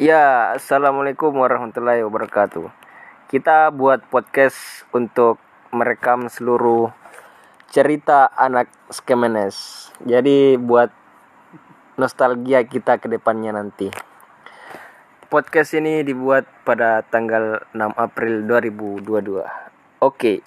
Ya, assalamualaikum warahmatullahi wabarakatuh. Kita buat podcast untuk merekam seluruh cerita anak Skemenes. Jadi buat nostalgia kita ke depannya nanti. Podcast ini dibuat pada tanggal 6 April 2022. Oke.